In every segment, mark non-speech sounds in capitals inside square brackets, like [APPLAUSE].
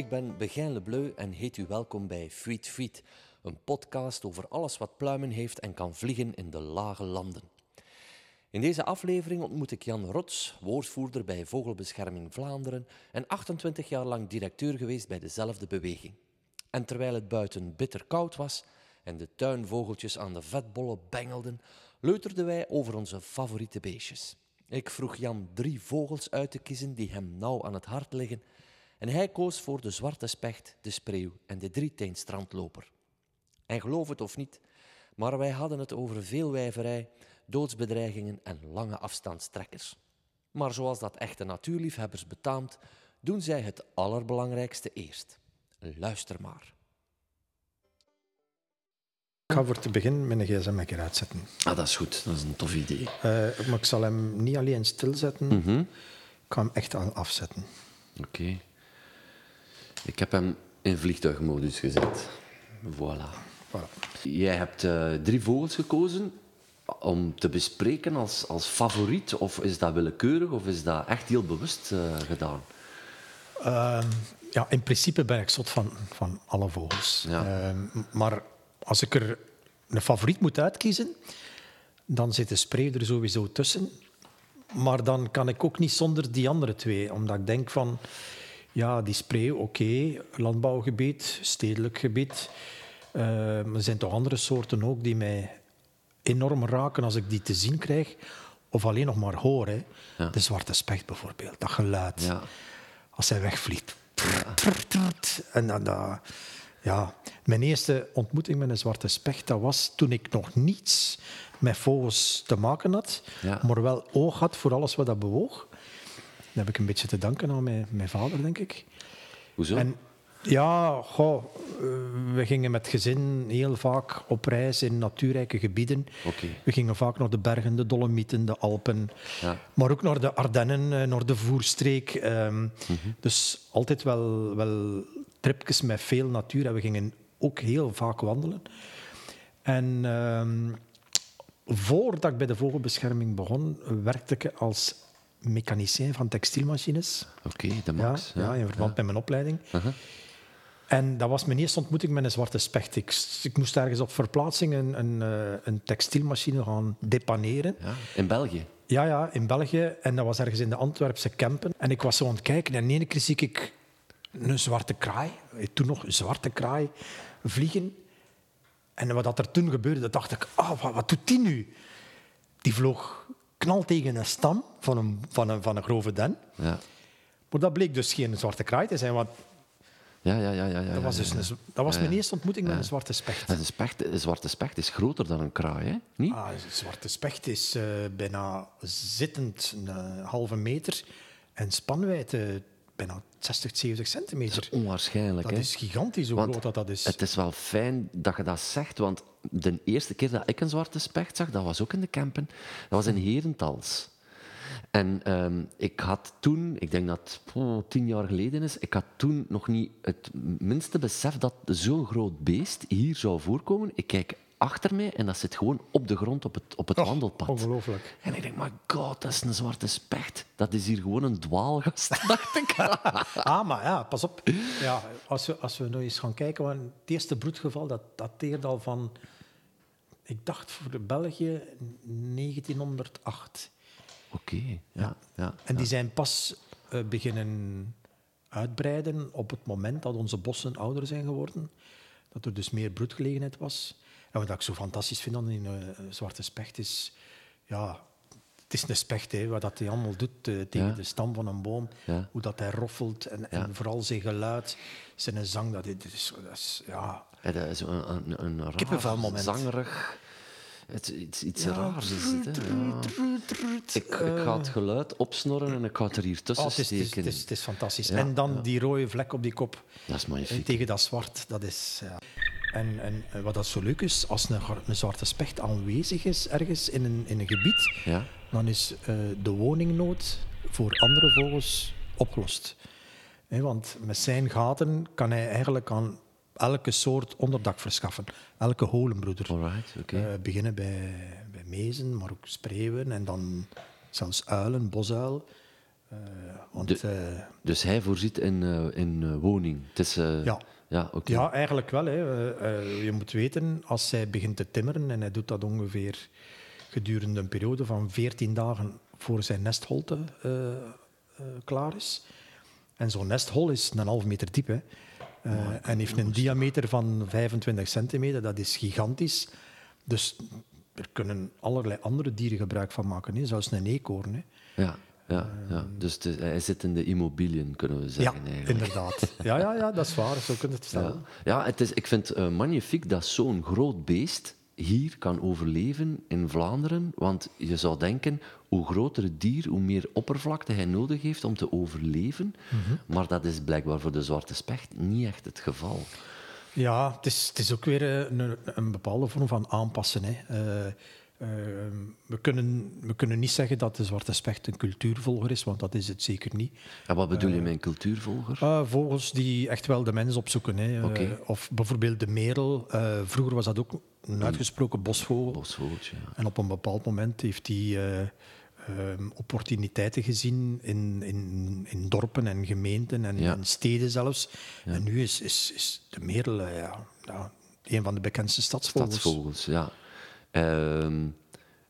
ik ben Begijn Lebleu en heet u welkom bij Friet Friet, een podcast over alles wat pluimen heeft en kan vliegen in de lage landen. In deze aflevering ontmoet ik Jan Rots, woordvoerder bij Vogelbescherming Vlaanderen en 28 jaar lang directeur geweest bij dezelfde beweging. En terwijl het buiten bitter koud was en de tuinvogeltjes aan de vetbollen bengelden, leuterden wij over onze favoriete beestjes. Ik vroeg Jan drie vogels uit te kiezen die hem nauw aan het hart liggen en hij koos voor de zwarte specht, de spreeuw en de drieteenstrandloper. En geloof het of niet, maar wij hadden het over veelwijverij, doodsbedreigingen en lange afstandstrekkers. Maar zoals dat echte natuurliefhebbers betaamt, doen zij het allerbelangrijkste eerst. Luister maar. Ik ga voor te beginnen mijn gsm een keer uitzetten. Ah, dat is goed. Dat is een tof idee. Uh, maar ik zal hem niet alleen stilzetten, mm -hmm. ik ga hem echt afzetten. Oké. Okay. Ik heb hem in vliegtuigmodus gezet. Voilà. voilà. Jij hebt uh, drie vogels gekozen om te bespreken als, als favoriet? Of is dat willekeurig of is dat echt heel bewust uh, gedaan? Uh, ja, in principe ben ik zot van, van alle vogels. Ja. maar als ik er een favoriet moet uitkiezen, dan zit de spreeuw er sowieso tussen. Maar dan kan ik ook niet zonder die andere twee. Omdat ik denk van, ja, die spreeuw, oké, okay, landbouwgebied, stedelijk gebied. Uh, er zijn toch andere soorten ook die mij enorm raken als ik die te zien krijg. Of alleen nog maar hoor. Hè. Ja. De zwarte specht bijvoorbeeld, dat geluid. Ja. Als hij wegvliegt. En dan, ja. Mijn eerste ontmoeting met een zwarte specht, dat was toen ik nog niets met vogels te maken had, ja. maar wel oog had voor alles wat dat bewoog. Heb ik een beetje te danken aan mijn, mijn vader, denk ik. Hoezo? En, ja, goh, we gingen met gezin heel vaak op reis in natuurrijke gebieden. Okay. We gingen vaak naar de bergen, de Dolomieten, de Alpen. Ja. Maar ook naar de Ardennen, naar de Voerstreek. Um, mm -hmm. Dus altijd wel, wel tripjes met veel natuur. En we gingen ook heel vaak wandelen. En um, voordat ik bij de vogelbescherming begon, werkte ik als mechanicien van textielmachines. Oké, okay, de max. Ja, ja, in verband ja. met mijn opleiding. Uh -huh. En dat was mijn eerste ontmoeting met een zwarte specht. Ik, ik moest ergens op verplaatsing een, een, een, textielmachine gaan depaneren. Ja, in België? Ja, ja, in België. En dat was ergens in de Antwerpse Kempen. En ik was zo aan het kijken en in ene keer zie ik een zwarte kraai, toen nog een zwarte kraai, vliegen. En wat er toen gebeurde, dat dacht ik, oh, wat, wat doet die nu? Die vloog knal tegen een stam van een, van een, van een grove den. Ja. Maar dat bleek dus geen zwarte kraai te zijn, want ja, ja, ja, ja, ja, dat was, dus een, dat was mijn eerste ontmoeting met een zwarte specht. Een, specht. een zwarte specht is groter dan een kraai, hè? Niet? Ah, een zwarte specht is uh, bijna zittend een halve meter en spanwijdte bijna 60, 70 centimeter. Dat is onwaarschijnlijk. Dat hè? is gigantisch hoe want groot dat, dat is. Het is wel fijn dat je dat zegt, want de eerste keer dat ik een zwarte specht zag, dat was ook in de Kempen, dat was in Herentals. En um, ik had toen, ik denk dat het tien jaar geleden is, ik had toen nog niet het minste besef dat zo'n groot beest hier zou voorkomen. Ik kijk achter mij en dat zit gewoon op de grond op het, op het wandelpad. Ongelooflijk. En ik denk, my god, dat is een zwarte specht. Dat is hier gewoon een dwaalgast, [LAUGHS] dacht ik. [LAUGHS] ah, maar ja, pas op. Ja, als, we, als we nu eens gaan kijken, want het eerste broedgeval dat dateert al van, ik dacht voor de België 1908. Oké, okay, ja, ja. En die ja. zijn pas uh, beginnen uitbreiden op het moment dat onze bossen ouder zijn geworden. Dat er dus meer broedgelegenheid was. En wat ik zo fantastisch vind aan een uh, zwarte specht is... Ja, het is een specht, hè, wat hij allemaal doet uh, tegen Ja. de stam van een boom. Ja. Hoe dat hij roffelt en, Ja. en vooral zijn geluid, zijn zang. Dat is, dat is, ja, Ja, dat is een, een, een raar, Kippenvelmoment. zangerig... Het, iets raars is het, hè. Ik, ik ga het geluid opsnorren en ik ga het er hier tussen Oh, het, is, steken. het, is, het is fantastisch. En dan die rode vlek op die kop. Dat is En magnifiek. tegen dat zwart, dat is... En, en eh, wat dat zo leuk is, als een, een zwarte specht aanwezig is ergens in een, in een gebied, Ja? dan is eh, de woningnood voor andere vogels opgelost. Want met zijn gaten kan hij eigenlijk aan elke soort onderdak verschaffen. Elke holenbroeder. Alright, oké. Eh, beginnen bij, bij mezen, maar ook spreeuwen en dan zelfs uilen, bosuil, want, dus hij voorziet in, in woning? Het is, ja. Ja, okay. ja, eigenlijk wel. Hè. je moet weten, als hij begint te timmeren, en hij doet dat ongeveer gedurende een periode van 14 dagen voor zijn nestholte klaar is. En zo'n nesthol is een half meter diep. Hè. en heeft een diameter van 25 centimeter. Dat is gigantisch. Dus er kunnen allerlei andere dieren gebruik van maken, hè. zelfs een eekhoorn. Hè. Ja, ja, ja. dus hij zit in de immobiliën, kunnen we zeggen. Ja, inderdaad. Ja, ja, ja, dat is waar, zo kun je het stellen. Ja, ja het is, ik vind het uh, magnifiek dat zo'n groot beest hier kan overleven in Vlaanderen. Want je zou denken, hoe groter het dier, hoe meer oppervlakte hij nodig heeft om te overleven. Mhm. Maar dat is blijkbaar voor de zwarte specht niet echt het geval. Ja, het is, het is ook weer een, een bepaalde vorm van aanpassen. Hè. Uh, uh, we, kunnen, we kunnen niet zeggen dat de zwarte specht een cultuurvolger is, want dat is het zeker niet. En wat bedoel je uh, met een cultuurvolger? vogels die echt wel de mens opzoeken. Hè. of bijvoorbeeld de merel. vroeger was dat ook een uitgesproken bosvogel. Bosvogeltje, ja. En op een bepaald moment heeft hij Ehm, opportuniteiten gezien in, in, in dorpen en gemeenten en, in steden zelfs. En nu is, is, is de merel ja, ja, een van de bekendste stadsvogels. Stadsvogels, ja. Uh,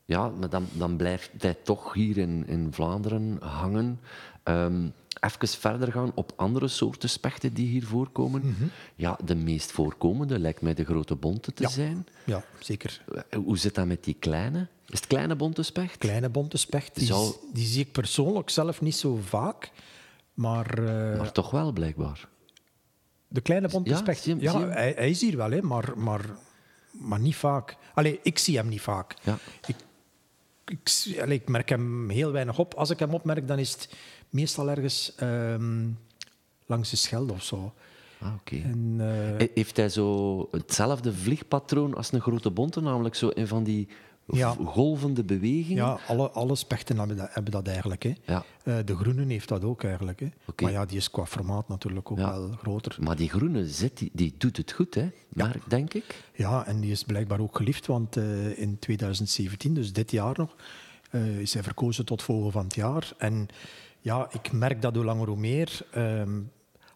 ja, maar dan, dan blijft hij toch hier in, in Vlaanderen hangen. Um, even verder gaan op andere soorten spechten die hier voorkomen. Mhm. Ja, de meest voorkomende lijkt mij de grote bonte te zijn. Ja, zeker. Eh, hoe zit dat met die kleine? Is het kleine bonte specht? Kleine bonte specht, die, die zie ik persoonlijk zelf niet zo vaak. Maar, uh... maar toch wel, blijkbaar. De kleine bonte specht, ja, hij, hij, is hier wel, hè, maar, maar, maar niet vaak. Allee, ik zie hem niet vaak. Ja. Ik, ik, allee, ik merk hem heel weinig op. Als ik hem opmerk, dan is het meestal ergens um, langs de Schelde of zo. Ah, okay. uh, Heeft hij zo hetzelfde vliegpatroon als een grote bonte, namelijk zo in van die ja. golvende bewegingen? Ja, alle, alle spechten hebben dat, hebben dat eigenlijk. Hè. Ja. Uh, de groene heeft dat ook eigenlijk. Hè. Okay. Maar ja, die is qua formaat natuurlijk ook ja. wel groter. Maar die groene zit, die, die doet het goed, hè? Maar, denk ik. Ja, en die is blijkbaar ook geliefd, want uh, in 2017, dus dit jaar nog, is hij verkozen tot vogel van het jaar. En ja, ik merk dat hoe langer hoe meer. Um,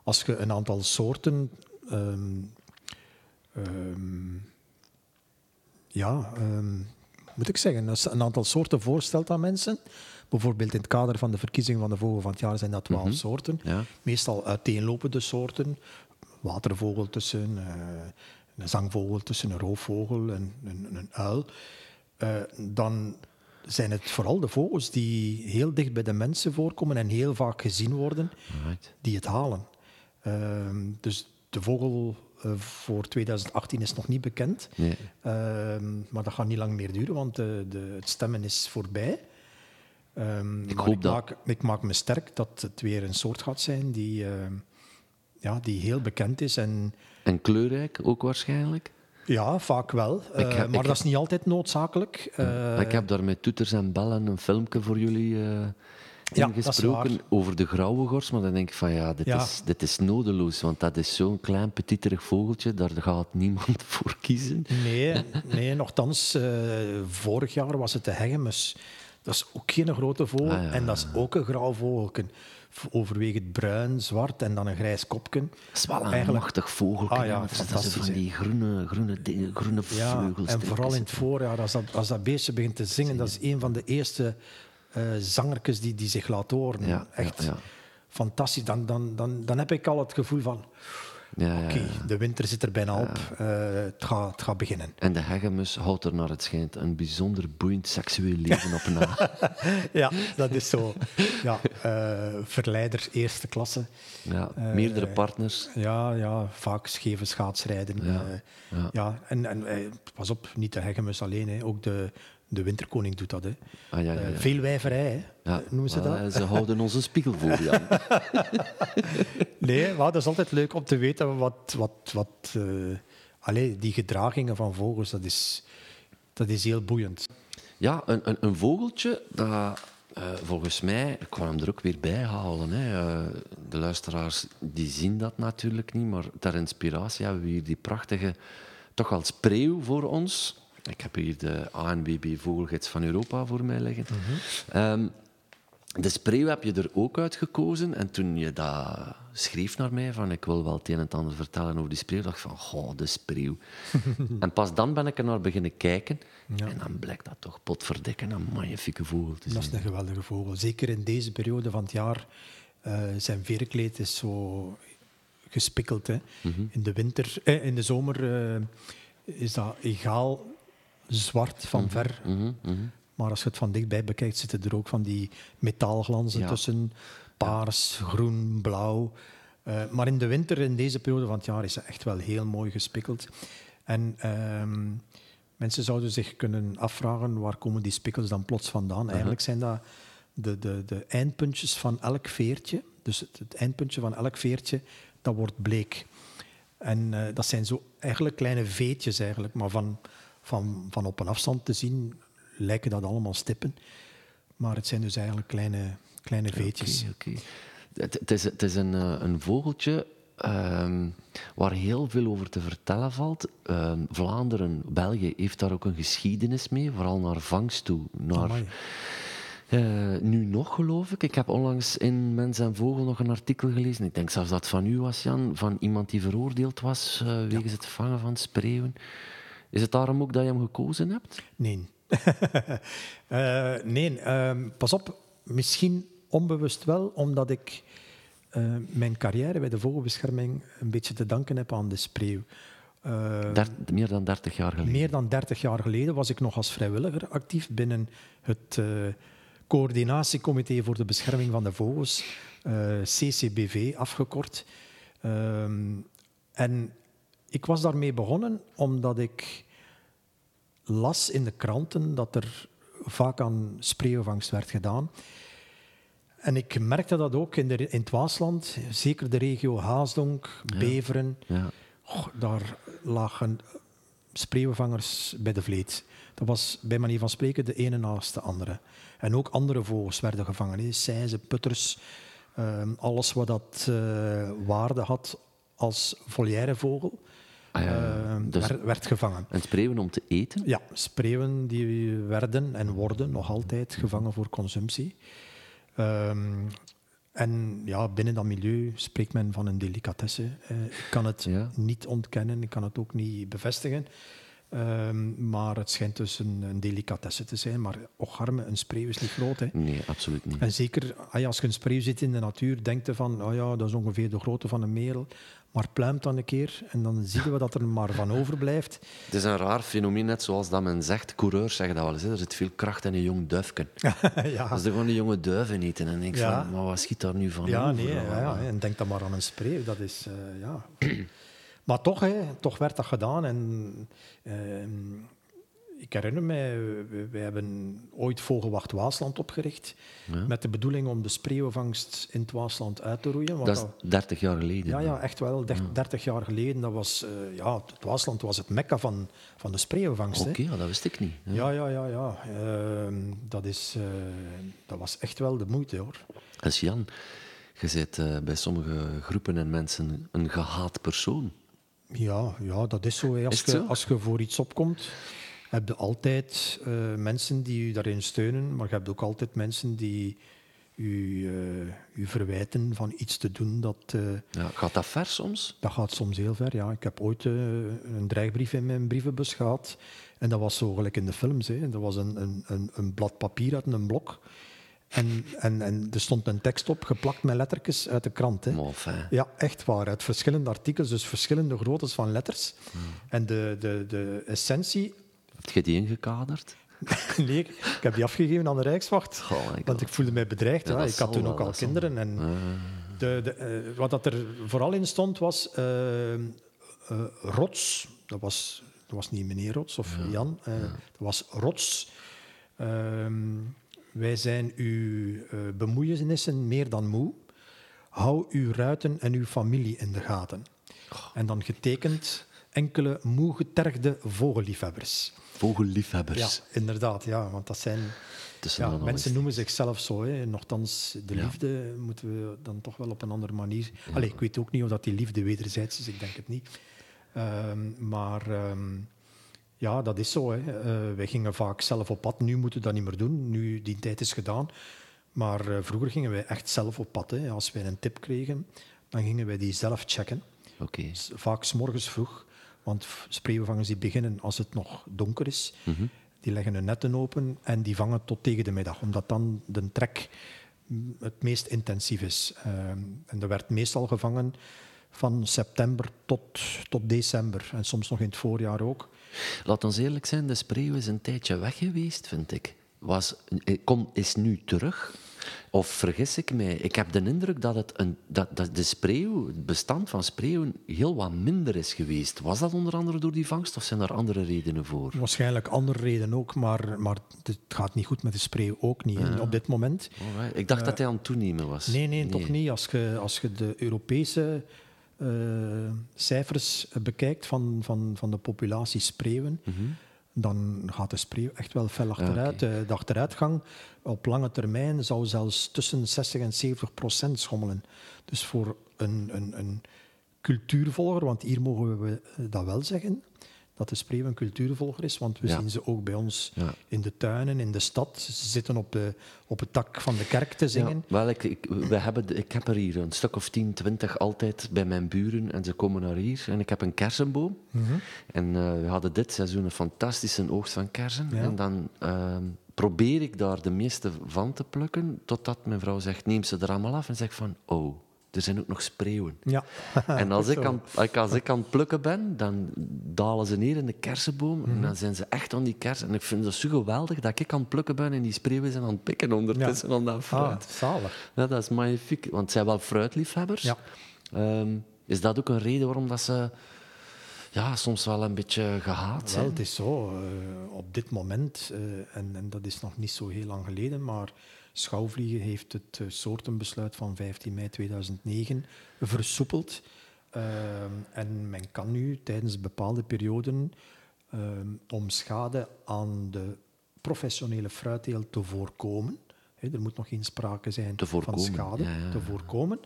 als je een aantal soorten. Um, um, ja, moet ik zeggen, een aantal soorten voorstelt aan mensen. Bijvoorbeeld in het kader van de verkiezing van de vogel van het jaar zijn dat twaalf mm soorten. Ja. Meestal uiteenlopende soorten. Watervogel tussen, uh, een zangvogel tussen, een roofvogel en een, een, uil. Uh, dan zijn het vooral de vogels die heel dicht bij de mensen voorkomen en heel vaak gezien worden, die het halen. Ehm, dus de vogel uh, voor 2018 is nog niet bekend. Nee. Ehm, maar dat gaat niet lang meer duren, want de, de, het stemmen is voorbij. Um, ik, hoop ik, dat... maak, ik maak me sterk dat het weer een soort gaat zijn die, ja, die heel bekend is. En, en kleurrijk ook waarschijnlijk? Ja, vaak wel. Uh, maar dat is niet altijd noodzakelijk. Uh, ik heb daar met toeters en bellen een filmpje voor jullie uh, ja, ingesproken over de grauwe gors. Maar dan denk ik van ja, dit, Is, dit is nodeloos. Want dat is zo'n klein petiterig vogeltje. Daar gaat niemand [LAUGHS] voor kiezen. Nee, [LAUGHS] nee nogthans, vorig jaar was het de hegemus. Dat is ook geen grote vogel. Ah, en dat is ook een grauw vogelken overwegend bruin, zwart en dan een grijs kopje. Dat is wel een machtig vogel. Ah, ja, dat is van die groene, groene, groene vleugels. En vooral in het voorjaar, als dat, als dat beestje begint te zingen, dat is een van de eerste uh, zangertjes die, die zich laat horen. Ja, Echt fantastisch. Dan, dan, dan, dan heb ik al het gevoel van... Ja, Oké, de winter zit er bijna op. Uh, het, gaat, het gaat beginnen. En de hegemus houdt er naar het schijnt een bijzonder boeiend seksueel leven op na. [LAUGHS] ja, dat is zo. Ja, uh, verleider eerste klasse. Ja, meerdere partners. Ja, ja, vaak scheve schaatsrijden. Ja, ja. ja en, en pas op, niet de hegemus alleen, hè. ook de, de winterkoning doet dat. Hè. Ah, ja, ja, ja. veel wijverij, hè. noemen ze dat. Ze houden ons een spiegel voor, Jan. [LAUGHS] [LAUGHS] nee, maar dat is altijd leuk om te weten wat... wat, wat uh, allee, die gedragingen van vogels, dat is, dat is heel boeiend. Ja, een, een, een vogeltje, dat, uh, volgens mij, ik kan hem er ook weer bij halen. Hè. Uh, de luisteraars die zien dat natuurlijk niet, maar ter inspiratie hebben we hier die prachtige, toch als spreeuw voor ons. Ik heb hier de ANWB Vogelgids van Europa voor mij liggen. Ehm, De spreeuw heb je er ook uitgekozen. En toen je dat schreef naar mij, van ik wil wel het een en het ander vertellen over die spreeuw, dacht ik van, goh, de spreeuw. [LAUGHS] en pas dan ben ik er naar beginnen kijken. En dan blijkt dat toch potverdikken een magnifieke vogel te zijn. Dat is een geweldige vogel. Zeker in deze periode van het jaar. Uh, zijn veerkleed is zo gespikkeld. Hè. Mhm. In de winter, eh, in de zomer uh, is dat egaal zwart van mhm. ver. Mm -hmm. Maar als je het van dichtbij bekijkt, zitten er ook van die metaalglanzen tussen. Paars, groen, blauw. Uh, maar in de winter, in deze periode van het jaar, is ze echt wel heel mooi gespikkeld. En uh, mensen zouden zich kunnen afvragen, waar komen die spikkels dan plots vandaan? Uh-huh. Eigenlijk zijn dat de, de, de eindpuntjes van elk veertje. Dus het, het eindpuntje van elk veertje, dat wordt bleek. En uh, dat zijn zo eigenlijk kleine veetjes, eigenlijk, maar van, van, van op een afstand te zien lijken dat allemaal stippen. Maar het zijn dus eigenlijk kleine, kleine veetjes. Okay, het, het, is, het is een, eh, een vogeltje uh, waar heel veel over te vertellen valt. Uh, Vlaanderen, België heeft daar ook een geschiedenis mee, vooral naar vangst toe. Naar, uh, nu nog, geloof ik. Ik heb onlangs in Mens en Vogel nog een artikel gelezen. Ik denk zelfs dat van u was, Jan, van iemand die veroordeeld was uh, wegens het vangen van spreeuwen. Is het daarom ook dat je hem gekozen hebt? Nee. uh, [LAUGHS] nee, ehm, pas op. Misschien onbewust wel, omdat ik uh, mijn carrière bij de vogelbescherming een beetje te danken heb aan de spreeuw. Uh, meer dan 30 jaar geleden? Meer dan 30 jaar geleden was ik nog als vrijwilliger actief binnen het Coördinatiecomité voor de Bescherming van de Vogels, CCBV afgekort. Ehm, en ik was daarmee begonnen omdat ik las in de kranten dat er vaak aan spreeuwvangst werd gedaan. En ik merkte dat ook in, de, in het Waasland, zeker de regio Haasdonk, Beveren. Ja. daar lagen spreeuwvangers bij de vleet. Dat was bij manier van spreken de ene naast de andere. En ook andere vogels werden gevangen. Seizen, putters, ehm, alles wat dat uh, waarde had als volière vogel. Ah, ja. uh, dus werd, gevangen. En spreeuwen om te eten? Ja, spreeuwen die werden en worden nog altijd gevangen voor consumptie. Um, en ja, binnen dat milieu spreekt men van een delicatesse. Uh, ik kan het niet ontkennen, ik kan het ook niet bevestigen. Um, maar het schijnt dus een, een, delicatesse te zijn. Maar ocharme, een spreeuw is niet groot. Hè. Nee, absoluut niet. En zeker ah als je een spreeuw ziet in de natuur, denk je van, oh ja, dat is ongeveer de grootte van een merel. Maar pluimt dan een keer en dan zien we dat er maar van overblijft. [LAUGHS] Het is een raar fenomeen, net zoals dat men zegt. Coureurs zeggen dat wel eens. Hè. Er zit veel kracht in een jong duifken. [LAUGHS] ja. Als ze gewoon een jonge duiven eten en denk ja. van, maar wat schiet daar nu van Ja, nee, ja, ja, en denk dan maar aan een spreeuw. Dat is, uh, ja... [CLEARS THROAT] Maar toch, hè, toch werd dat gedaan. En, uh, ik herinner mij, we, hebben ooit Vogelwacht Waasland opgericht. Met de bedoeling om de spreeuwenvangst in het Waasland uit te roeien. Want dat is 30 jaar geleden. Ja, ja echt wel. 30 jaar geleden. Dat was, uh, ja, het Waasland was het mekka van, van de spreeuwenvangst. Oké, okay, dat wist ik niet. Ja, ja, ja. ja, uh, dat, is, uh, dat was echt wel de moeite hoor. Als Jan, je bent eh, bij sommige groepen en mensen een gehaat persoon. Ja, ja dat is zo. Als, je, als je voor iets opkomt, heb je altijd uh, mensen die u daarin steunen, maar je hebt ook altijd mensen die u, uh, u verwijten van iets te doen dat... Uh, ja, gaat dat ver soms? Dat gaat soms heel ver, ja. Ik heb ooit een dreigbrief in mijn brievenbus gehad. En dat was zo gelijk in de films. Hè. Dat was een, een, een, een blad papier uit een blok. En, en, en er stond een tekst op, geplakt met lettertjes uit de krant. Hè. Ja, echt waar. Uit verschillende artikels, dus verschillende groottes van letters. Hmm. En de, de, de essentie... Heb je die ingekaderd? [LAUGHS] nee, ik heb die afgegeven aan de Rijkswacht. want ik voelde mij bedreigd. Ja, ik had toen ook al kinderen. En de, de, uh, wat dat er vooral in stond was uh, rots. Dat was, dat was niet meneer Rots of Jan. Dat was rots. Ehm, wij zijn uw bemoeienissen meer dan moe. Hou uw ruiten en uw familie in de gaten. En dan getekend enkele moe getergde vogelliefhebbers. Vogelliefhebbers. Ja, inderdaad. Ja, want dat zijn... Ja, mensen noemen zichzelf zo. Hè. Nochtans, de liefde moeten we dan toch wel op een andere manier... Ja. Allee, ik weet ook niet of dat die liefde wederzijds is. Ik denk het niet. Um, maar... Um, ja, dat is zo. Hè. Uh, wij gingen vaak zelf op pad. Nu moeten we dat niet meer doen. Nu, die tijd is gedaan. Maar uh, vroeger gingen wij echt zelf op pad. Hè. Als wij een tip kregen, dan gingen wij die zelf checken. Okay. Vaak s morgens vroeg, want spreeuwvangers die beginnen als het nog donker is. Mhm. Die leggen hun netten open en die vangen tot tegen de middag, omdat dan de trek het meest intensief is. Ehm, en er werd meestal gevangen van september tot, tot december en soms nog in het voorjaar ook. Laat ons eerlijk zijn, de spreeuw is een tijdje weg geweest, vind ik. Was, eh, kom, is nu terug. Of vergis ik mij? Ik heb de indruk dat, het een, dat, dat de spreeuw, het bestand van spreeuwen heel wat minder is geweest. Was dat onder andere door die vangst of zijn er andere redenen voor? Waarschijnlijk andere redenen ook, maar, maar het gaat niet goed met de spreeuw ook niet op dit moment. Alright. Ik dacht uh, dat hij aan het toenemen was. Nee, nee, nee. toch niet. Als je, als je de Europese uh, cijfers bekijkt van, van, van de populatie spreeuwen, mm -hmm. Dan gaat de spreeuw echt wel fel achteruit. Ja, okay. De achteruitgang op lange termijn zou zelfs tussen 60 en 70 procent schommelen. Dus voor een, een, een cultuurvolger, want hier mogen we dat wel zeggen, dat de spreeuw een cultuurvolger is, want we Ja. zien ze ook bij ons Ja. in de tuinen, in de stad. Ze zitten op, de, op het dak van de kerk te zingen. Ja, wel, ik, ik, we hebben, ik heb er hier een stuk of 10, 20 altijd bij mijn buren en ze komen naar hier. En ik heb een kersenboom. En eh, we hadden dit seizoen een fantastische oogst van kersen. En dan ehm, probeer ik daar de meeste van te plukken, totdat mijn vrouw zegt, neem ze er allemaal af. En zegt van, oh, er zijn ook nog spreeuwen. Ja. [LAUGHS] [LAUGHS] En als ik, aan, als ik aan het plukken ben, dan dalen ze neer in de kersenboom. Mhm. En dan zijn ze echt aan die kersen. En ik vind het zo geweldig dat ik aan het plukken ben en die spreeuwen zijn aan het pikken ondertussen aan dat fruit. Ah, zalig. Ja, dat is magnifiek. Want het zijn wel fruitliefhebbers. Ja. Ehm, is dat ook een reden waarom dat ze ja, soms wel een beetje gehaat Wel, zijn? het is zo. eh, op dit moment, eh, en, en dat is nog niet zo heel lang geleden, maar Schouwvliegen heeft het eh, soortenbesluit van 15 mei 2009 versoepeld. Ehm, en men kan nu tijdens bepaalde perioden ehm, om schade aan de professionele fruitteelt te voorkomen, hè, er moet nog geen sprake zijn van schade, ja, ja, te voorkomen,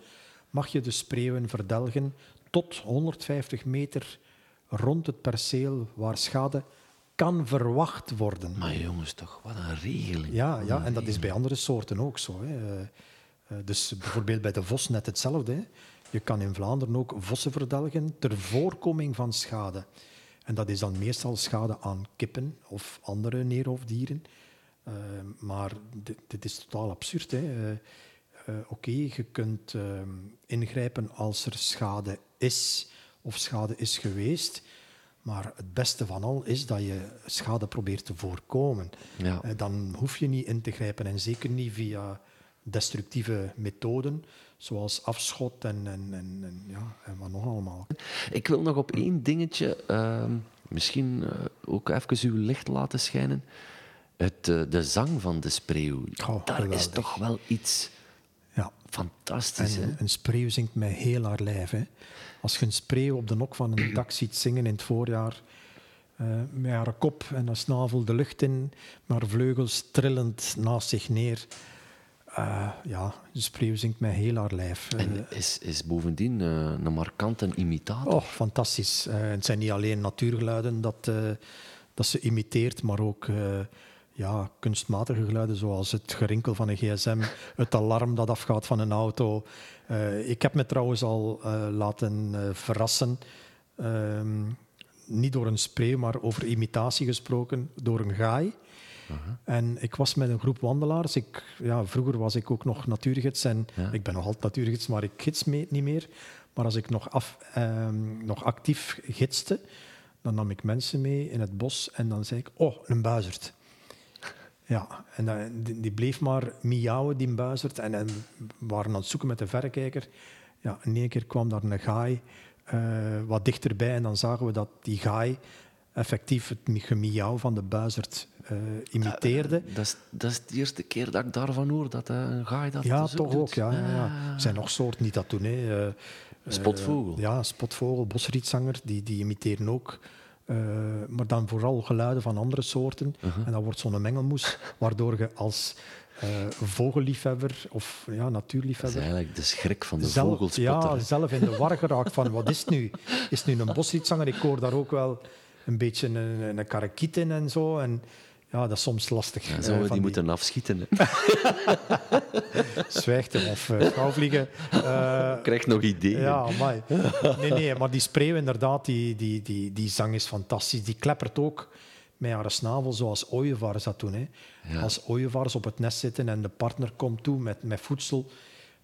mag je de spreeuwen verdelgen tot 150 meter rond het perceel waar schade kan verwacht worden. Maar jongens, toch, wat een regeling. Ja, ja en dat is bij andere soorten ook zo. Hè. Eh, eh, dus bijvoorbeeld bij de vos net hetzelfde. Hè. Je kan in Vlaanderen ook vossen verdelgen ter voorkoming van schade. En dat is dan meestal schade aan kippen of andere neerhoofddieren. Eh, maar dit, dit is totaal absurd. hè. Oké, je kunt eh, ingrijpen als er schade is of schade is geweest. Maar het beste van al is dat je schade probeert te voorkomen. Ja. Eh, Dan hoef je niet in te grijpen en zeker niet via destructieve methoden, zoals afschot en, en, en, en, ja, en wat nog allemaal. Ik wil nog op één dingetje, ehm, misschien eh, ook even uw licht laten schijnen. Het, eh, de zang van de spreeuw. Oh, Daar is toch wel iets Fantastisch. hè? Een spreeuw zingt met heel haar lijf. Hè. Als je een spreeuw op de nok van een dak ziet zingen in het voorjaar, eh, met haar kop en haar snavel de lucht in, maar vleugels trillend naast zich neer. Eh, ja, een spreeuw zingt met heel haar lijf. Eh, En is, is bovendien een markante imitator. Oh, fantastisch. Het zijn niet alleen natuurgeluiden dat, dat ze imiteert, maar ook ja, kunstmatige geluiden zoals het gerinkel van een gsm, het alarm dat afgaat van een auto. Eh, ik heb me trouwens al eh, laten eh, verrassen, ehm, niet door een spreeuw, maar over imitatie gesproken, door een gaai. En ik was met een groep wandelaars. Ik, ja, vroeger was ik ook nog natuurgids en Ja. ik ben nog altijd natuurgids, maar ik gids mee, niet meer. Maar als ik nog, af, ehm, nog actief gidste, dan nam ik mensen mee in het bos en dan zei ik, oh, een buizerd. Ja, en dan- die, die bleef maar miauwen, die buizerd. En, en we waren aan het zoeken met de verrekijker. Ja, in één keer kwam daar een gaai eh, wat dichterbij en dan zagen we dat die gaai effectief het mi- gemiauw van de buizerd eh, imiteerde. Dat is, dat is de eerste keer dat ik daarvan hoor, dat eh, een gaai dat Ja, dus toch doet. ook. Ja, ja, ja. Er zijn nog soorten die dat doen. Hè. Spotvogel. ja, spotvogel, bosrietzanger, die, die imiteren ook. Eh, maar dan vooral geluiden van andere soorten. Uh-huh. En dat wordt zo'n mengelmoes, [LAUGHS] waardoor je als eh, vogelliefhebber of ja, Dat is natuurliefhebber eigenlijk de schrik van de zelf, vogelspotter. ja, zelf in de war [LAUGHS] geraakt van wat is het nu? Is het nu een bosrietzanger? Ik hoor daar ook wel een beetje een, een karakiet in en zo. En ja, dat is soms lastig. Ja, zouden we die, moeten afschieten. [LAUGHS] Zwijgten of uh, vliegen. Uh, Krijg nog ideeën. Ja, maar, nee, nee, maar die spreeuw inderdaad, die, die, die, die zang is fantastisch. Die kleppert ook met haar snavel zoals ooievaars dat doen. Hè. Als ooievaars op het nest zitten en de partner komt toe met, met voedsel...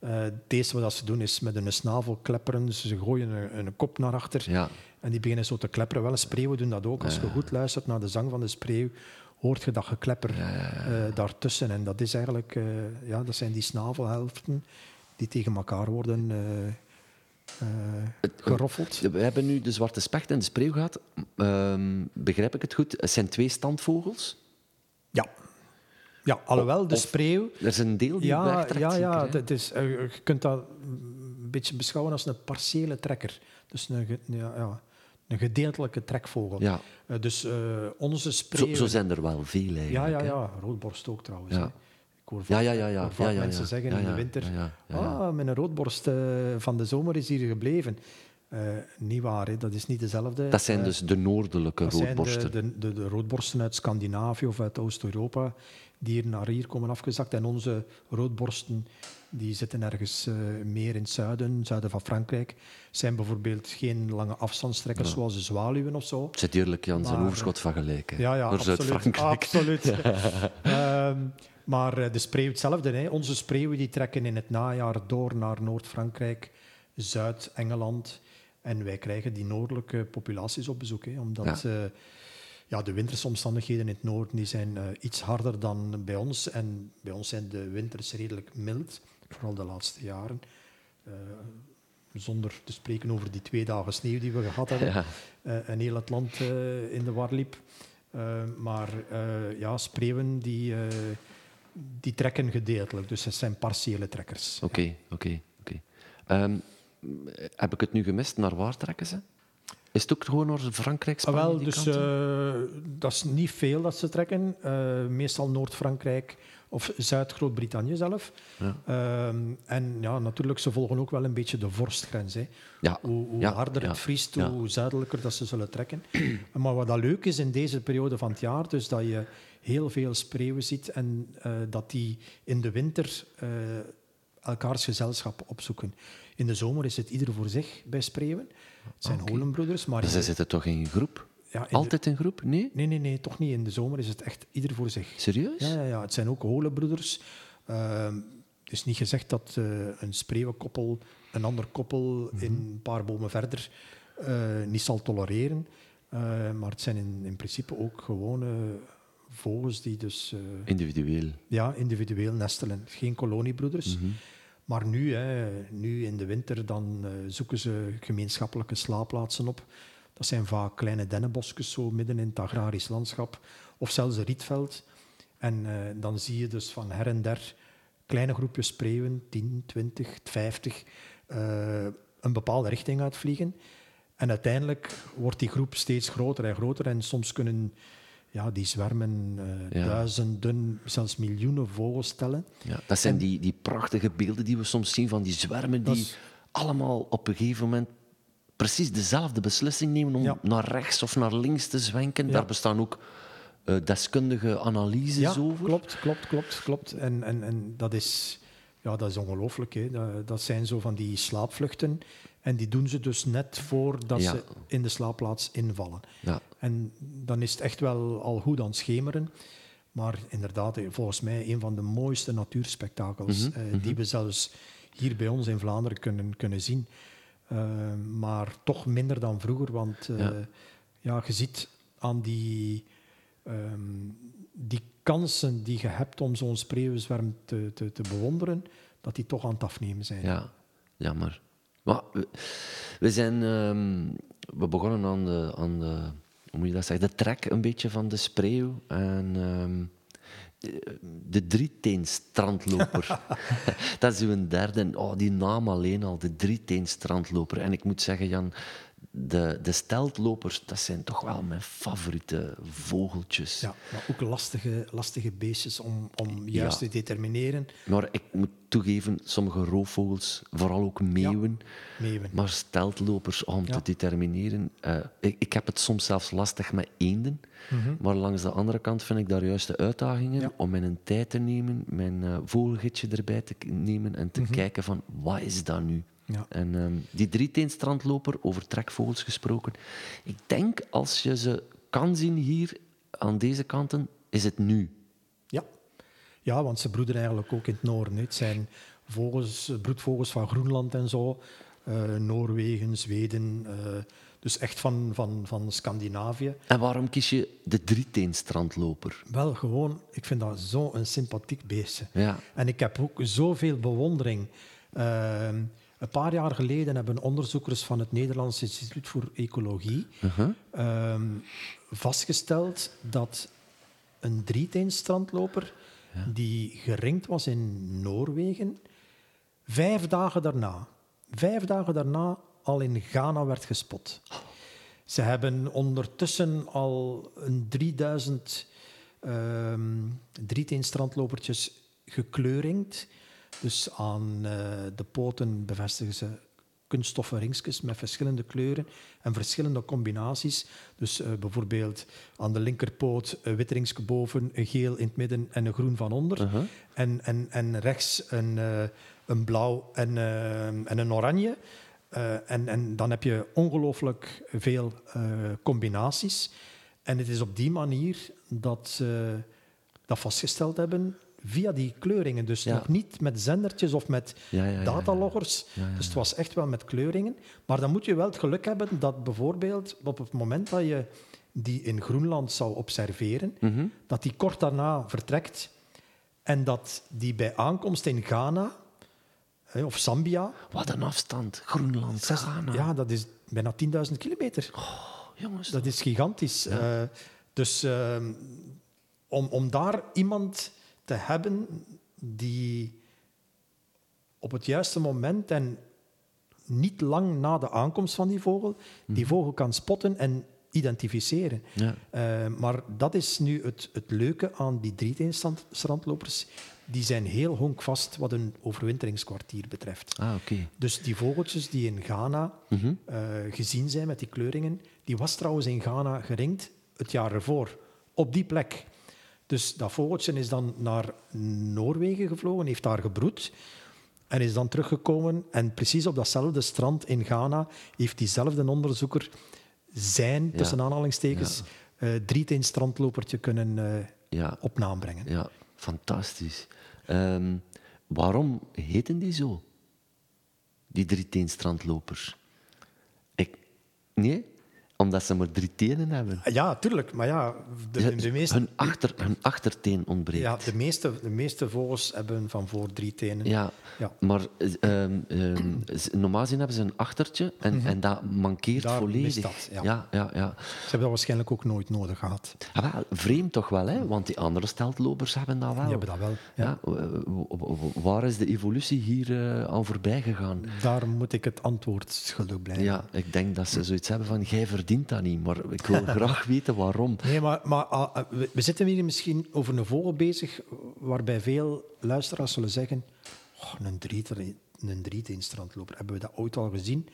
Uh, het eerste wat ze doen is met hun snavel klepperen. Dus ze gooien een, een kop naar achter ja. en die beginnen zo te klepperen. Wel, spreeuwen doen dat ook. Als je goed luistert naar de zang van de spreeuw, hoort je dat geklepper uh, daartussen. En dat, is eigenlijk, uh, ja, dat zijn die snavelhelften die tegen elkaar worden geroffeld. We hebben nu de zwarte specht en de spreeuw gehad. Begrijp ik het goed? Het zijn twee standvogels? Ja. Ja, alhoewel de spreeuw... Er is een deel die ja. Ja, ja het is, je kunt dat een beetje beschouwen als een partiële trekker. Dus een, ja, ja een gedeeltelijke trekvogel. Ja. Uh, dus uh, onze spreeuw... Zo, zo, zijn er wel veel eigenlijk. Ja, ja, ja. Roodborst ook trouwens. Ja. Ik hoor vaak, ja, ja, ja, vaak mensen zeggen in de winter... Ah, mijn roodborst uh, van de zomer is hier gebleven. niet waar, hè. dat is niet dezelfde. Dat zijn dus de noordelijke dat roodborsten. Zijn de, de, de, de, roodborsten uit Scandinavië of uit Oost-Europa die hier naar hier komen afgezakt. En onze roodborsten die zitten ergens uh, meer in het zuiden, zuiden van Frankrijk. Zijn bijvoorbeeld geen lange afstandstrekkers ja. zoals de zwaluwen of zo. Zit eerlijk Jan zijn overschot van gelijk. Ja, ja, absoluut. absoluut. um, [LAUGHS] maar uh, de spreeuw hetzelfde. Hè. Onze spreeuwen die trekken in het najaar door naar Noord-Frankrijk, Zuid-Engeland. En wij krijgen die noordelijke populaties op bezoek. Hè, omdat... Ja. Uh, ja, de wintersomstandigheden in het noorden die zijn uh, iets harder dan bij ons. En bij ons zijn de winters redelijk mild, vooral de laatste jaren. Uh, zonder te spreken over die twee dagen sneeuw die we gehad hebben. [LAUGHS] Ja. Uh, en heel het land in de war liep. maar ja, spreeuwen die, die trekken gedeeltelijk. Dus het zijn partiële trekkers. Oké, oké, oké. Ehm, heb ik het nu gemist? Naar waar trekken ze? Is het ook gewoon naar Frankrijk, Spanje? Ah, wel, dus uh, dat is niet veel dat ze trekken. Uh, meestal Noord-Frankrijk of Zuid-Groot-Brittannië zelf. Ja. Uh, en ja, natuurlijk, ze volgen ook wel een beetje de vorstgrens. Hè. Ja. Hoe, harder het vriest, hoe zuidelijker dat ze zullen trekken. [CLEARS THROAT] maar wat dat leuk is in deze periode van het jaar, dus dat je heel veel spreeuwen ziet en uh, dat die in de winter elkaars gezelschap opzoeken. In de zomer is het ieder voor zich bij spreeuwen. Het zijn okay. holenbroeders. Maar dus zij zitten toch in groep? Ja, Altijd in groep? Nee? Nee, nee, nee, toch niet. In de zomer is het echt ieder voor zich. Serieus? Ja, ja, ja. het zijn ook holenbroeders. Uh, het is niet gezegd dat uh, een spreeuwenkoppel een ander koppel mm -hmm. in een paar bomen verder uh, niet zal tolereren. maar het zijn in, in principe ook gewone vogels die dus... individueel? Ja, individueel nestelen. Geen koloniebroeders. Mm -hmm. Maar nu, hè, nu in de winter, dan zoeken ze gemeenschappelijke slaapplaatsen op. Dat zijn vaak kleine dennenbosjes zo midden in het agrarisch landschap. Of zelfs een rietveld. En uh, dan zie je dus van her en der kleine groepjes spreeuwen, 10, 20, 50, uh, een bepaalde richting uitvliegen. En uiteindelijk wordt die groep steeds groter en groter. En soms kunnen ja, die zwermen uh, Ja. duizenden, zelfs miljoenen vogels tellen. Ja, dat zijn En- die, die prachtige beelden die we soms zien van die zwermen die is- allemaal op een gegeven moment precies dezelfde beslissing nemen om Ja. naar rechts of naar links te zwenken. Ja. Daar bestaan ook eh, deskundige analyses Ja, over. klopt, klopt, klopt, klopt. En, en, en dat is, ja, dat is ongelooflijk. hè. Dat, dat zijn zo van die slaapvluchten. En die doen ze dus net voordat ze in de slaapplaats invallen. Ja. En dan is het echt wel al goed aan het schemeren. Maar inderdaad, volgens mij een van de mooiste natuurspektakels Mhm, eh, die we zelfs hier bij ons in Vlaanderen kunnen, kunnen zien. Eh, maar toch minder dan vroeger, want eh, Ja. ja. je ziet aan die, ehm, die kansen die je hebt om zo'n spreeuwenzwerm te, te, te bewonderen, dat die toch aan het afnemen zijn. Ja, jammer. Maar we, we zijn... ehm, we begonnen aan de, aan de... Hoe moet je dat zeggen? De trek een beetje van de spreeuw. En... ehm, de drieteenstrandloper. [LAUGHS] dat is uw derde. Oh, die naam alleen al, de drieteenstrandloper. En ik moet zeggen, Jan, de, de steltlopers, dat zijn toch wel mijn favoriete vogeltjes. Ja, maar ook lastige, lastige beestjes om, om juist te determineren. Maar ik moet toegeven, sommige roofvogels, vooral ook meeuwen, meeuwen. maar steltlopers om te determineren. Uh, ik, ik, heb het soms zelfs lastig met eenden, mhm. maar langs de andere kant vind ik daar juist de uitdagingen om mijn tijd te nemen, mijn uh, vogelgidsje erbij te nemen en te mhm. kijken van, wat is dat nu? Ja. En um, die drieteenstrandloper, over trekvogels gesproken. Ik denk, als je ze kan zien hier aan deze kanten, is het nu. Ja, ja want ze broeden eigenlijk ook in het noorden. Het zijn vogels, broedvogels van Groenland en zo. Uh, Noorwegen, Zweden. Uh, dus echt van, van, van Scandinavië. En waarom kies je de drieteenstrandloper? Wel, gewoon, ik vind dat zo'n sympathiek beestje. Ja. En ik heb ook zoveel bewondering. Uh, een paar jaar geleden hebben onderzoekers van het Nederlands Instituut voor Ecologie uh-huh. ehm, vastgesteld dat een drieteenstrandloper die geringd was in Noorwegen, vijf dagen daarna, vijf dagen daarna al in Ghana werd gespot. Ze hebben ondertussen al een 3000 um, drieteenstrandlopertjes gekleuringd dus aan uh, de poten bevestigen ze kunststoffen ringsjes met verschillende kleuren en verschillende combinaties. Dus uh, bijvoorbeeld aan de linkerpoot een wit ringsje boven, een geel in het midden en een groen van onder. Uh -huh. en, en, en rechts een, uh, een blauw en, en een oranje. en, en dan heb je ongelooflijk veel combinaties. En het is op die manier dat ze dat vastgesteld hebben via die kleuringen. Dus nog niet met zendertjes of met dataloggers. Dus het was echt wel met kleuringen. Maar dan moet je wel het geluk hebben dat bijvoorbeeld op het moment dat je die in Groenland zou observeren, mhm. dat die kort daarna vertrekt en dat die bij aankomst in Ghana of Zambia. Wat een afstand, Groenland, Ghana. Ja, dat is bijna 10.000 kilometer. Oh, jongens. Dat is gigantisch. Uh, dus uh, om, om daar iemand te hebben die op het juiste moment en niet lang na de aankomst van die vogel, die mhm. vogel kan spotten en identificeren. Ja. Uh, maar dat is nu het, het leuke aan die drieteenstrandlopers. Die zijn heel honkvast wat een overwinteringskwartier betreft. Ah, okay. Dus die vogeltjes die in Ghana uh, gezien zijn met die kleuringen, die was trouwens in Ghana geringd het jaar ervoor, op die plek. Dus dat vogeltje is dan naar Noorwegen gevlogen, heeft daar gebroed en is dan teruggekomen. En precies op datzelfde strand in Ghana heeft diezelfde onderzoeker zijn, tussen aanhalingstekens, ja. uh, drieteen strandlopertje kunnen uh, ja. op naam brengen. Ja, fantastisch. Um, waarom heten die zo? Die drieteen strandlopers? Ik, nee? Omdat ze maar drie tenen hebben. Ja, tuurlijk. Maar ja, de, de meeste... hun, achter, hun achterteen ontbreekt. Ja, de meeste, de meeste vogels hebben van voor drie tenen. Ja, ja. maar um, um, normaal gezien hebben ze een achtertje en, mm en dat mankeert Daar volledig. Dat, ja. Ja, ja, ja. Ze hebben dat waarschijnlijk ook nooit nodig gehad. Ah, wel, vreemd toch wel, hè? want die andere steltlopers hebben dat wel. Die hebben dat wel, ja. waar is de evolutie hier uh, aan voorbij gegaan? Daar moet ik het antwoord schuldig blijven. Ja, ik denk dat ze zoiets hebben van, jij verdient dat niet, maar ik wil [LAUGHS] graag weten waarom. Nee, maar, maar ah, ah, we zitten hier misschien over een vogel bezig, waarbij veel luisteraars zullen zeggen, oh, een, drieter, een drieteenstrandloper, hebben we dat ooit al gezien?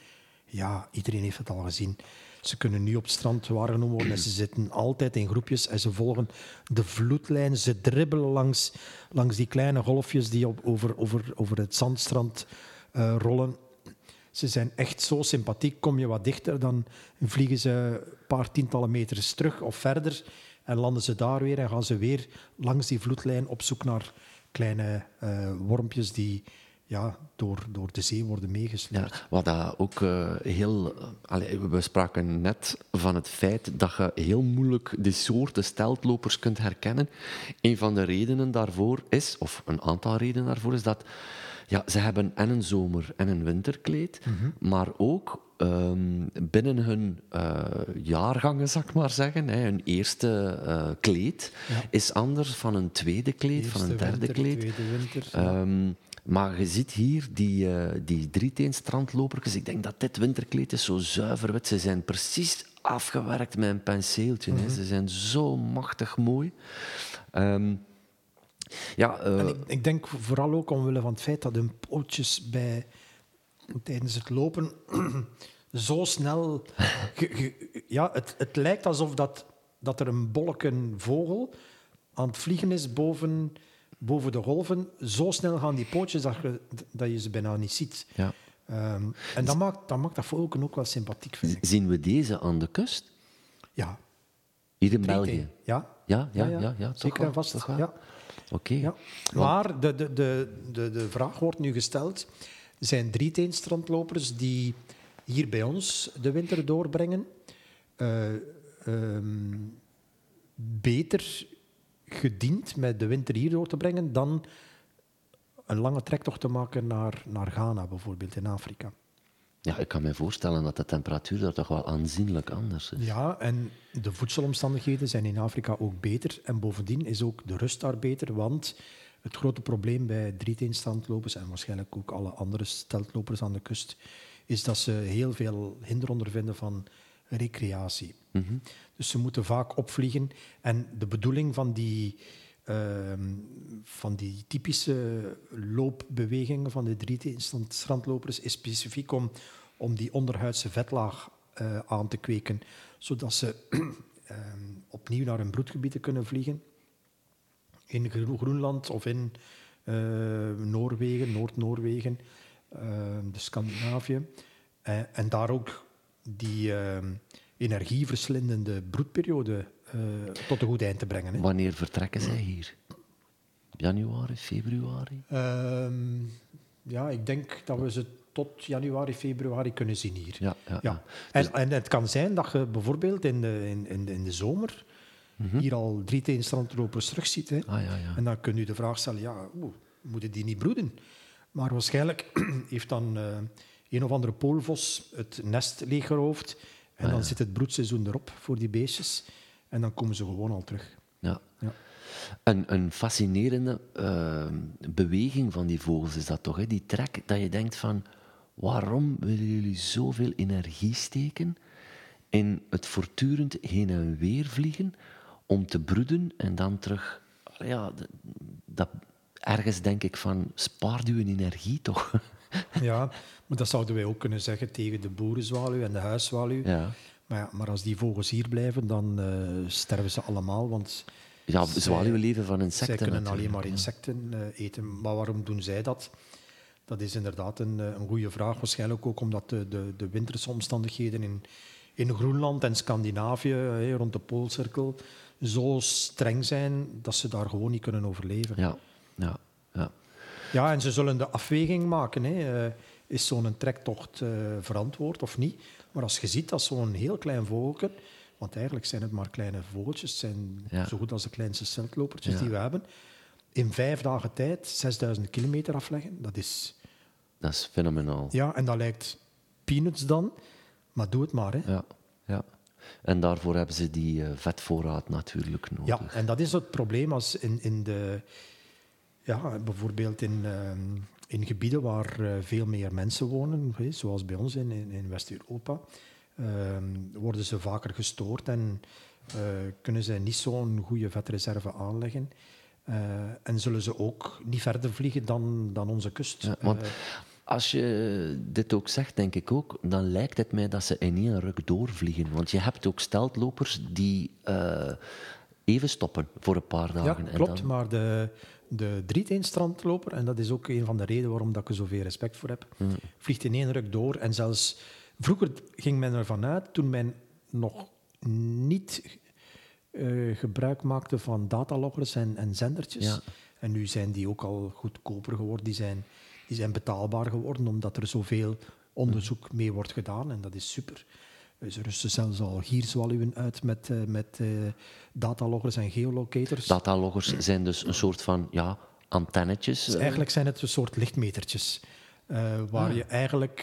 Ja, iedereen heeft het al gezien. Ze kunnen nu op het strand waargenomen worden en ze zitten altijd in groepjes en ze volgen de vloedlijn. Ze dribbelen langs, langs die kleine golfjes die op, over, over, over het zandstrand uh, rollen. Ze zijn echt zo sympathiek. Kom je wat dichter, dan vliegen ze een paar tientallen meters terug of verder. En landen ze daar weer en gaan ze weer langs die vloedlijn op zoek naar kleine uh, wormpjes die ja, door, door de zee worden meegesleurd. Ja, wat dat ook uh, heel... Allez, we spraken net van het feit dat je heel moeilijk de soorten steltlopers kunt herkennen. Een van de redenen daarvoor is, of een aantal redenen daarvoor, is dat ja, ze hebben en een zomer- en een winterkleed, mhm. maar ook um, binnen hun uh, jaargangen, zal ik maar zeggen, hè, hun eerste uh, kleed ja. is anders van een tweede kleed, eerste van een derde winter, kleed. Tweede winter, ja. um, Maar je ziet hier die, uh, die drieteenstrandlopertjes. Ik denk dat dit winterkleed is zo zuiver wit. Ze zijn precies afgewerkt met een penseeltje. Mm Ze zijn zo machtig mooi. Um, ja, uh... ik, ik, denk vooral ook omwille van het feit dat hun pootjes bij, tijdens het lopen [CLEARS THROAT] zo snel... [LAUGHS] ja, het, het lijkt alsof dat, dat er een bolken vogel aan het vliegen is boven, boven de golven. Zo snel gaan die pootjes dat je, dat je ze bijna niet ziet. Ja. Um, en dat maakt, dat maakt dat vogel ook wel sympathiek, vind ik. Zien we deze aan de kust? Ja. Hier in België? Ja. Ja, ja, ja. ja, ja Zeker en vast. Ja. Oké. Ja. Maar de, de, de, de, de vraag wordt nu gesteld. Zijn drie strandlopers die hier bij ons de winter doorbrengen. Uh, um, beter gediend met de winter hier door te brengen dan een lange trektocht te maken naar, naar Ghana, bijvoorbeeld in Afrika. Ja, ik kan me voorstellen dat de temperatuur daar toch wel aanzienlijk anders is. Ja, en de voedselomstandigheden zijn in Afrika ook beter. En bovendien is ook de rust daar beter, want het grote probleem bij drieteenstrandlopers en waarschijnlijk ook alle andere steltlopers aan de kust, is dat ze heel veel hinder ondervinden van recreatie. Mhm. Dus ze moeten vaak opvliegen. En de bedoeling van die, ehm, van die typische loopbewegingen van de drie strandlopers is specifiek om, om die onderhuidse vetlaag uh, aan te kweken, zodat ze [CLEARS THROAT] ehm, opnieuw naar hun broedgebieden kunnen vliegen. In Groenland of in uh, Noorwegen, Noord-Noorwegen, uh, de Scandinavië. Eh, en daar ook die ehm, energieverslindende broedperiode uh, tot een goed eind te brengen. Hè. Wanneer vertrekken zij hier? Januari, februari? Ehm, ja, ik denk dat we ze tot januari, februari kunnen zien hier. Ja, ja, ja. En, dus- en het kan zijn dat je bijvoorbeeld in de, in, in de, in de zomer mhm. hier al drie teenstrandlopers terugziet. Hè. Ah, ja, ja. En dan kun je de vraag stellen, ja, oe, moeten die niet broeden? Maar waarschijnlijk [CLEARS THROAT] heeft dan... Uh, een of andere poolvos het nest leeggeroofd. En ah, dan zit het broedseizoen erop voor die beestjes. En dan komen ze gewoon al terug. Ja. ja. Een, een fascinerende ehm, beweging van die vogels is dat toch? Hè? Die trek dat je denkt van... Waarom willen jullie zoveel energie steken in het voortdurend heen en weer vliegen om te broeden en dan terug... Ja, dat, ergens denk ik van, spaar uw energie toch? [LAUGHS] [LAUGHS] Ja, maar dat zouden wij ook kunnen zeggen tegen de boerenzwaluw en de huiszwaluw. Ja. Maar, ja, maar als die vogels hier blijven, dan uh, sterven ze allemaal. Want ja, zwaluwen leven van insecten. Zij kunnen alleen maar insecten uh, eten. Maar waarom doen zij dat? Dat is inderdaad een, eh, een goede vraag. Waarschijnlijk ook omdat de, de, de winterse omstandigheden in, in Groenland en Scandinavië, rond de Poolcirkel, zo streng zijn dat ze daar gewoon niet kunnen overleven. Ja, ja, ja. En ze zullen de afweging maken. Hè. Uh, is zo'n trektocht uh, verantwoord of niet? Maar als je ziet dat zo'n heel klein vogeltje, want eigenlijk zijn het maar kleine vogeltjes, zijn zo goed als de kleinste celtlopertjes die we hebben, in vijf dagen tijd 6000 kilometer afleggen, dat is... Dat is fenomenaal. Ja, en dat lijkt peanuts dan, maar doe het maar. Hè. Ja, ja. En daarvoor hebben ze die uh, vetvoorraad natuurlijk nodig. Ja, en dat is het probleem als in, in de ja, bijvoorbeeld in, ehm, in gebieden waar eh, veel meer mensen wonen, zoals bij ons in, in, West-Europa, ehm, worden ze vaker gestoord en uh, kunnen ze niet zo'n goede vetreserve aanleggen. Uh, en zullen ze ook niet verder vliegen dan, dan onze kust. Ja, want als je dit ook zegt, denk ik ook, dan lijkt het mij dat ze in één ruk doorvliegen. Want je hebt ook steltlopers die even stoppen voor een paar dagen. Ja, klopt, maar de, de drieteenstrandloper, en dat is ook een van de redenen waarom dat ik er zoveel respect voor heb, mm. vliegt in één ruk door. En zelfs vroeger ging men ervan uit, toen men nog niet uh, gebruik maakte van dataloggers en, en zendertjes. En nu zijn die ook al goedkoper geworden, die zijn, die zijn betaalbaar geworden, omdat er zoveel onderzoek mee wordt gedaan. En dat is super. Ze rusten zelfs al gierzwaluwen uit met, uh, met uh, dataloggers en geolocators. Dataloggers zijn dus een soort van ja, antennetjes? Dus eigenlijk zijn het een soort lichtmetertjes. Uh, waar ah. je eigenlijk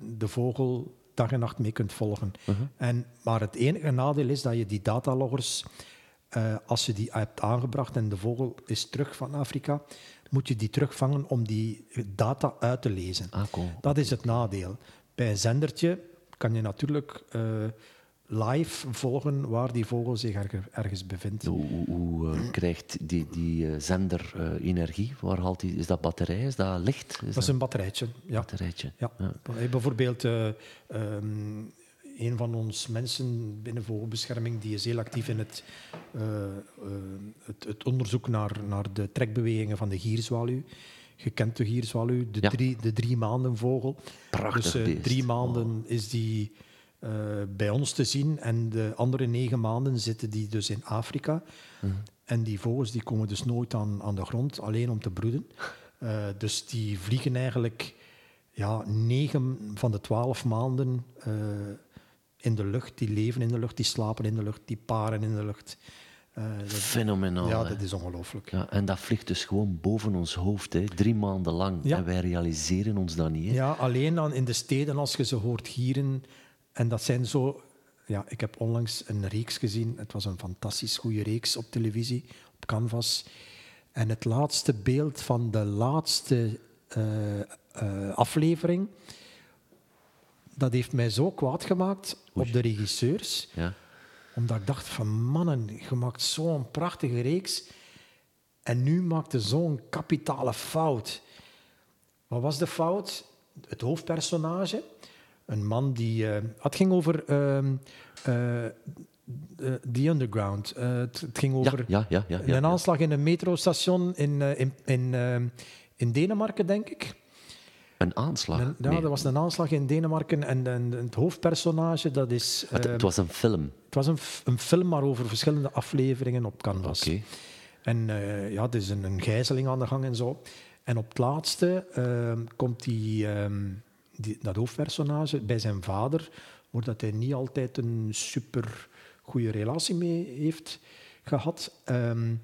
de vogel dag en nacht mee kunt volgen. -huh. en, maar het enige nadeel is dat je die dataloggers eh, als je die hebt aangebracht en de vogel is terug van Afrika, moet je die terugvangen om die data uit te lezen. Ah, cool. Dat is het nadeel. Bij een zendertje kan je natuurlijk eh, live volgen waar die vogel zich ergens bevindt. Hoe, hoe, hoe uh, krijgt die, die uh, zender uh, energie? Waar haalt die, is dat batterij? Is dat licht? Is dat, is een batterijtje. Ja. batterijtje. Ja. ja. Bijvoorbeeld um, een van ons mensen binnen vogelbescherming die is heel actief in het, het, het, onderzoek naar, naar de trekbewegingen van de gierzwaluw. Je kent de gierzwaluw, de, ja. drie, de drie maanden vogel. Prachtig dus drie maanden oh. is die uh, bij ons te zien. En de andere negen maanden zitten die dus in Afrika. Mm. En die vogels die komen dus nooit aan, aan de grond, alleen om te broeden. Uh, dus die vliegen eigenlijk ja, negen van de twaalf maanden in de lucht. Die leven in de lucht, die slapen in de lucht, die paren in de lucht. Dat, Fenomenaal. Ja, dat is ongelooflijk. Ja, en dat vliegt dus gewoon boven ons hoofd, hè, drie maanden lang. Ja. En wij realiseren ons dat niet. Hè. Ja, alleen dan in de steden, als je ze hoort gieren, en dat zijn zo... Ja, ik heb onlangs een reeks gezien. Het was een fantastisch goede reeks op televisie, op Canvas. En het laatste beeld van de laatste uh, uh, aflevering, dat heeft mij zo kwaad gemaakt Oei. op de regisseurs. Ja. Omdat ik dacht van, mannen, je maakt zo'n prachtige reeks en nu maakte zo'n kapitale fout. Wat was de fout? Het hoofdpersonage een man die. Uh, het ging over. Uh, uh, The Underground. Uh, het, het, ging over ja, ja, ja, ja een aanslag in een metrostation in, in, in, uh, in Denemarken, denk ik. Een aanslag? Een, ja, nee. er was een aanslag in Denemarken en, en het hoofdpersonage, dat is... Het, het, was een film? Het was een, een film, maar over verschillende afleveringen op Canvas. Oké. Okay. En ja, er is een, een gijzeling aan de gang en zo. En op het laatste ehm, komt die... Um, die, dat hoofdpersonage bij zijn vader, wordt dat hij niet altijd een super goede relatie mee heeft gehad. Um,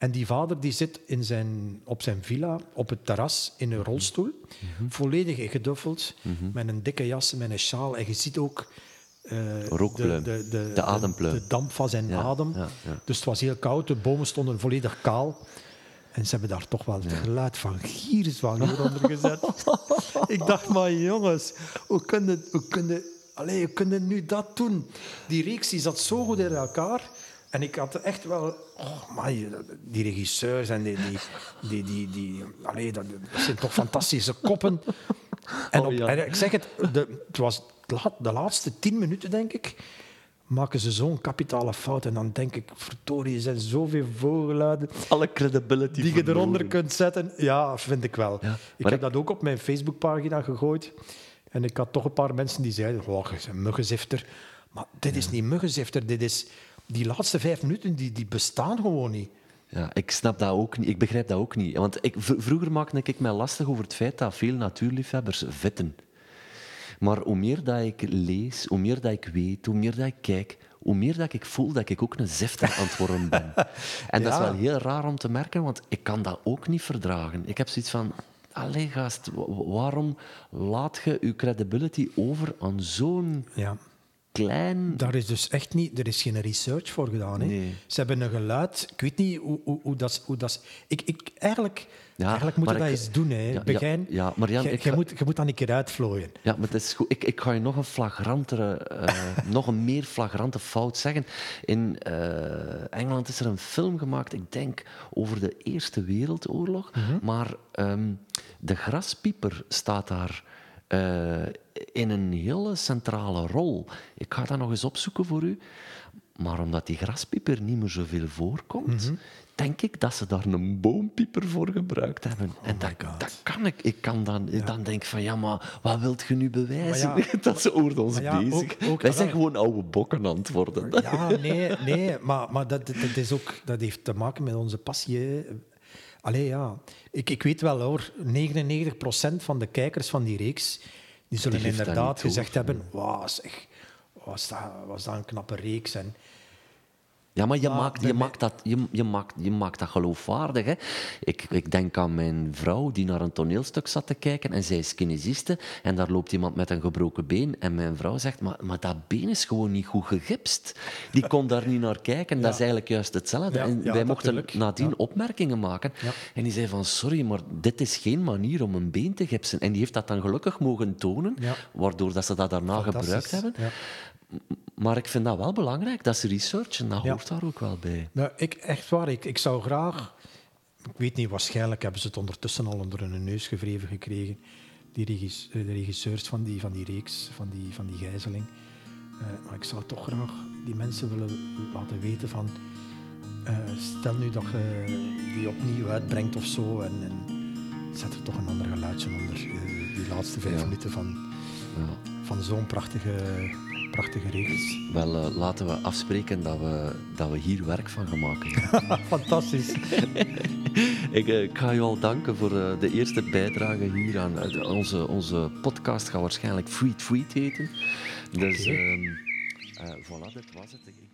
en die vader die zit in zijn, op zijn villa, op het terras, in een rolstoel, mm -hmm. volledig geduffeld, mm -hmm. met een dikke jas, met een sjaal. En je ziet ook uh, de, de, de, de, adempluim. De, damp van zijn ja, adem. Ja, ja. Dus het was heel koud, de bomen stonden volledig kaal. En ze hebben daar toch wel het geluid van gierzwanger onder gezet. [LAUGHS] ik dacht, maar jongens, hoe kunnen hoe Allee, kunnen nu dat doen? Die reeks die zat zo goed in elkaar. En ik had echt wel... Oh, die regisseurs en die... die, die, die, die allee, dat, dat, zijn toch fantastische koppen. [LAUGHS] En, op, oh, ja. en ik zeg het, de, het was de laatste tien minuten, denk ik maken ze zo'n kapitale fout. En dan denk ik, verdorie, er zijn zoveel voorgeluiden... Alle credibility Die je eronder kunt zetten. Ja, vind ik wel. Ja, ik heb ik... dat ook op mijn Facebookpagina gegooid. En ik had toch een paar mensen die zeiden, oh, muggenzifter. Maar dit is niet muggenzifter. Dit is... Die laatste vijf minuten, die, die bestaan gewoon niet. Ja, ik snap dat ook niet. Ik begrijp dat ook niet. Want ik, vroeger maakte ik mij lastig over het feit dat veel natuurliefhebbers vetten. Maar hoe meer dat ik lees, hoe meer dat ik weet, hoe meer dat ik kijk, hoe meer dat ik voel dat ik ook een zifter aan het worden ben. [LAUGHS] En ja. dat is wel heel raar om te merken, want ik kan dat ook niet verdragen. Ik heb zoiets van, allee gast, waarom laat je je credibility over aan zo'n... Ja. Klein... Daar is dus echt niet... Er is geen research voor gedaan. Hè? Nee. Ze hebben een geluid... Ik weet niet hoe, hoe, hoe dat... Hoe dat ik, ik, eigenlijk... Ja, Eigenlijk moet je dat ik, eens doen. Hè. Ja, Begijn, ja, ja, maar Jan, je, ik je, ga, moet, je moet dat een keer uitvlooien. Ja, maar het is goed. Ik, ik ga je nog een flagrantere, uh, [LAUGHS] nog een meer flagrante fout zeggen. In uh, Engeland is er een film gemaakt, ik denk, over de Eerste Wereldoorlog. Mhm. Mm -hmm. Maar um, de graspieper staat daar uh, in een hele centrale rol. Ik ga dat nog eens opzoeken voor u. Maar omdat die graspieper niet meer zoveel voorkomt, Mhm. mm -hmm denk ik dat ze daar een boompieper voor gebruikt hebben. Oh en dat, dat, kan ik. Ik kan dan, ja. dan denk ik van, ja, maar wat wilt je nu bewijzen? Ja, [LAUGHS] dat ze over ons ja, bezig. Ook, ook, Wij zijn gewoon oude bokken aan het worden. Ja, nee, nee maar, maar dat, dat, is ook, dat heeft te maken met onze passie. Allee, ja. Ik, ik weet wel hoor, 99% van de kijkers van die reeks, die zullen Die inderdaad gezegd hebben, wauw, zeg, was dat, was dat een knappe reeks. En, Ja, maar je, maakt, je, maakt dat, je, je, maakt, je maakt dat geloofwaardig. Hè? Ik, ik denk aan mijn vrouw die naar een toneelstuk zat te kijken en zij is kinesiste en daar loopt iemand met een gebroken been en mijn vrouw zegt, maar, maar dat been is gewoon niet goed gegipst. Die kon daar niet naar kijken. Dat is eigenlijk juist hetzelfde. en wij mochten nadien opmerkingen maken. En die zei van, sorry, maar dit is geen manier om een been te gipsen. En die heeft dat dan gelukkig mogen tonen, waardoor dat ze dat daarna gebruikt hebben. Maar ik vind dat wel belangrijk, dat is research en dat hoort daar ook wel bij. Nou, ik, echt waar, ik, ik zou graag... Ik weet niet, waarschijnlijk hebben ze het ondertussen al onder hun neus gevreven gekregen. Die regis, eh, de regisseurs van die, van die reeks, van die, van die gijzeling. Uh, maar ik zou toch graag die mensen willen laten weten van... Uh, stel nu dat je die opnieuw uitbrengt of zo en, en zet er toch een ander geluidje onder die laatste vijf minuten van, ja. van zo'n prachtige prachtige regels. Wel, uh, laten we afspreken dat we, dat we hier werk van gaan maken. [LAUGHS] Fantastisch. [LAUGHS] ik, uh, ik, ga je al danken voor uh, de eerste bijdrage hier aan onze, onze podcast. Gaat waarschijnlijk Free Tweet heten. Dus. Ehm, voilà, dat was het.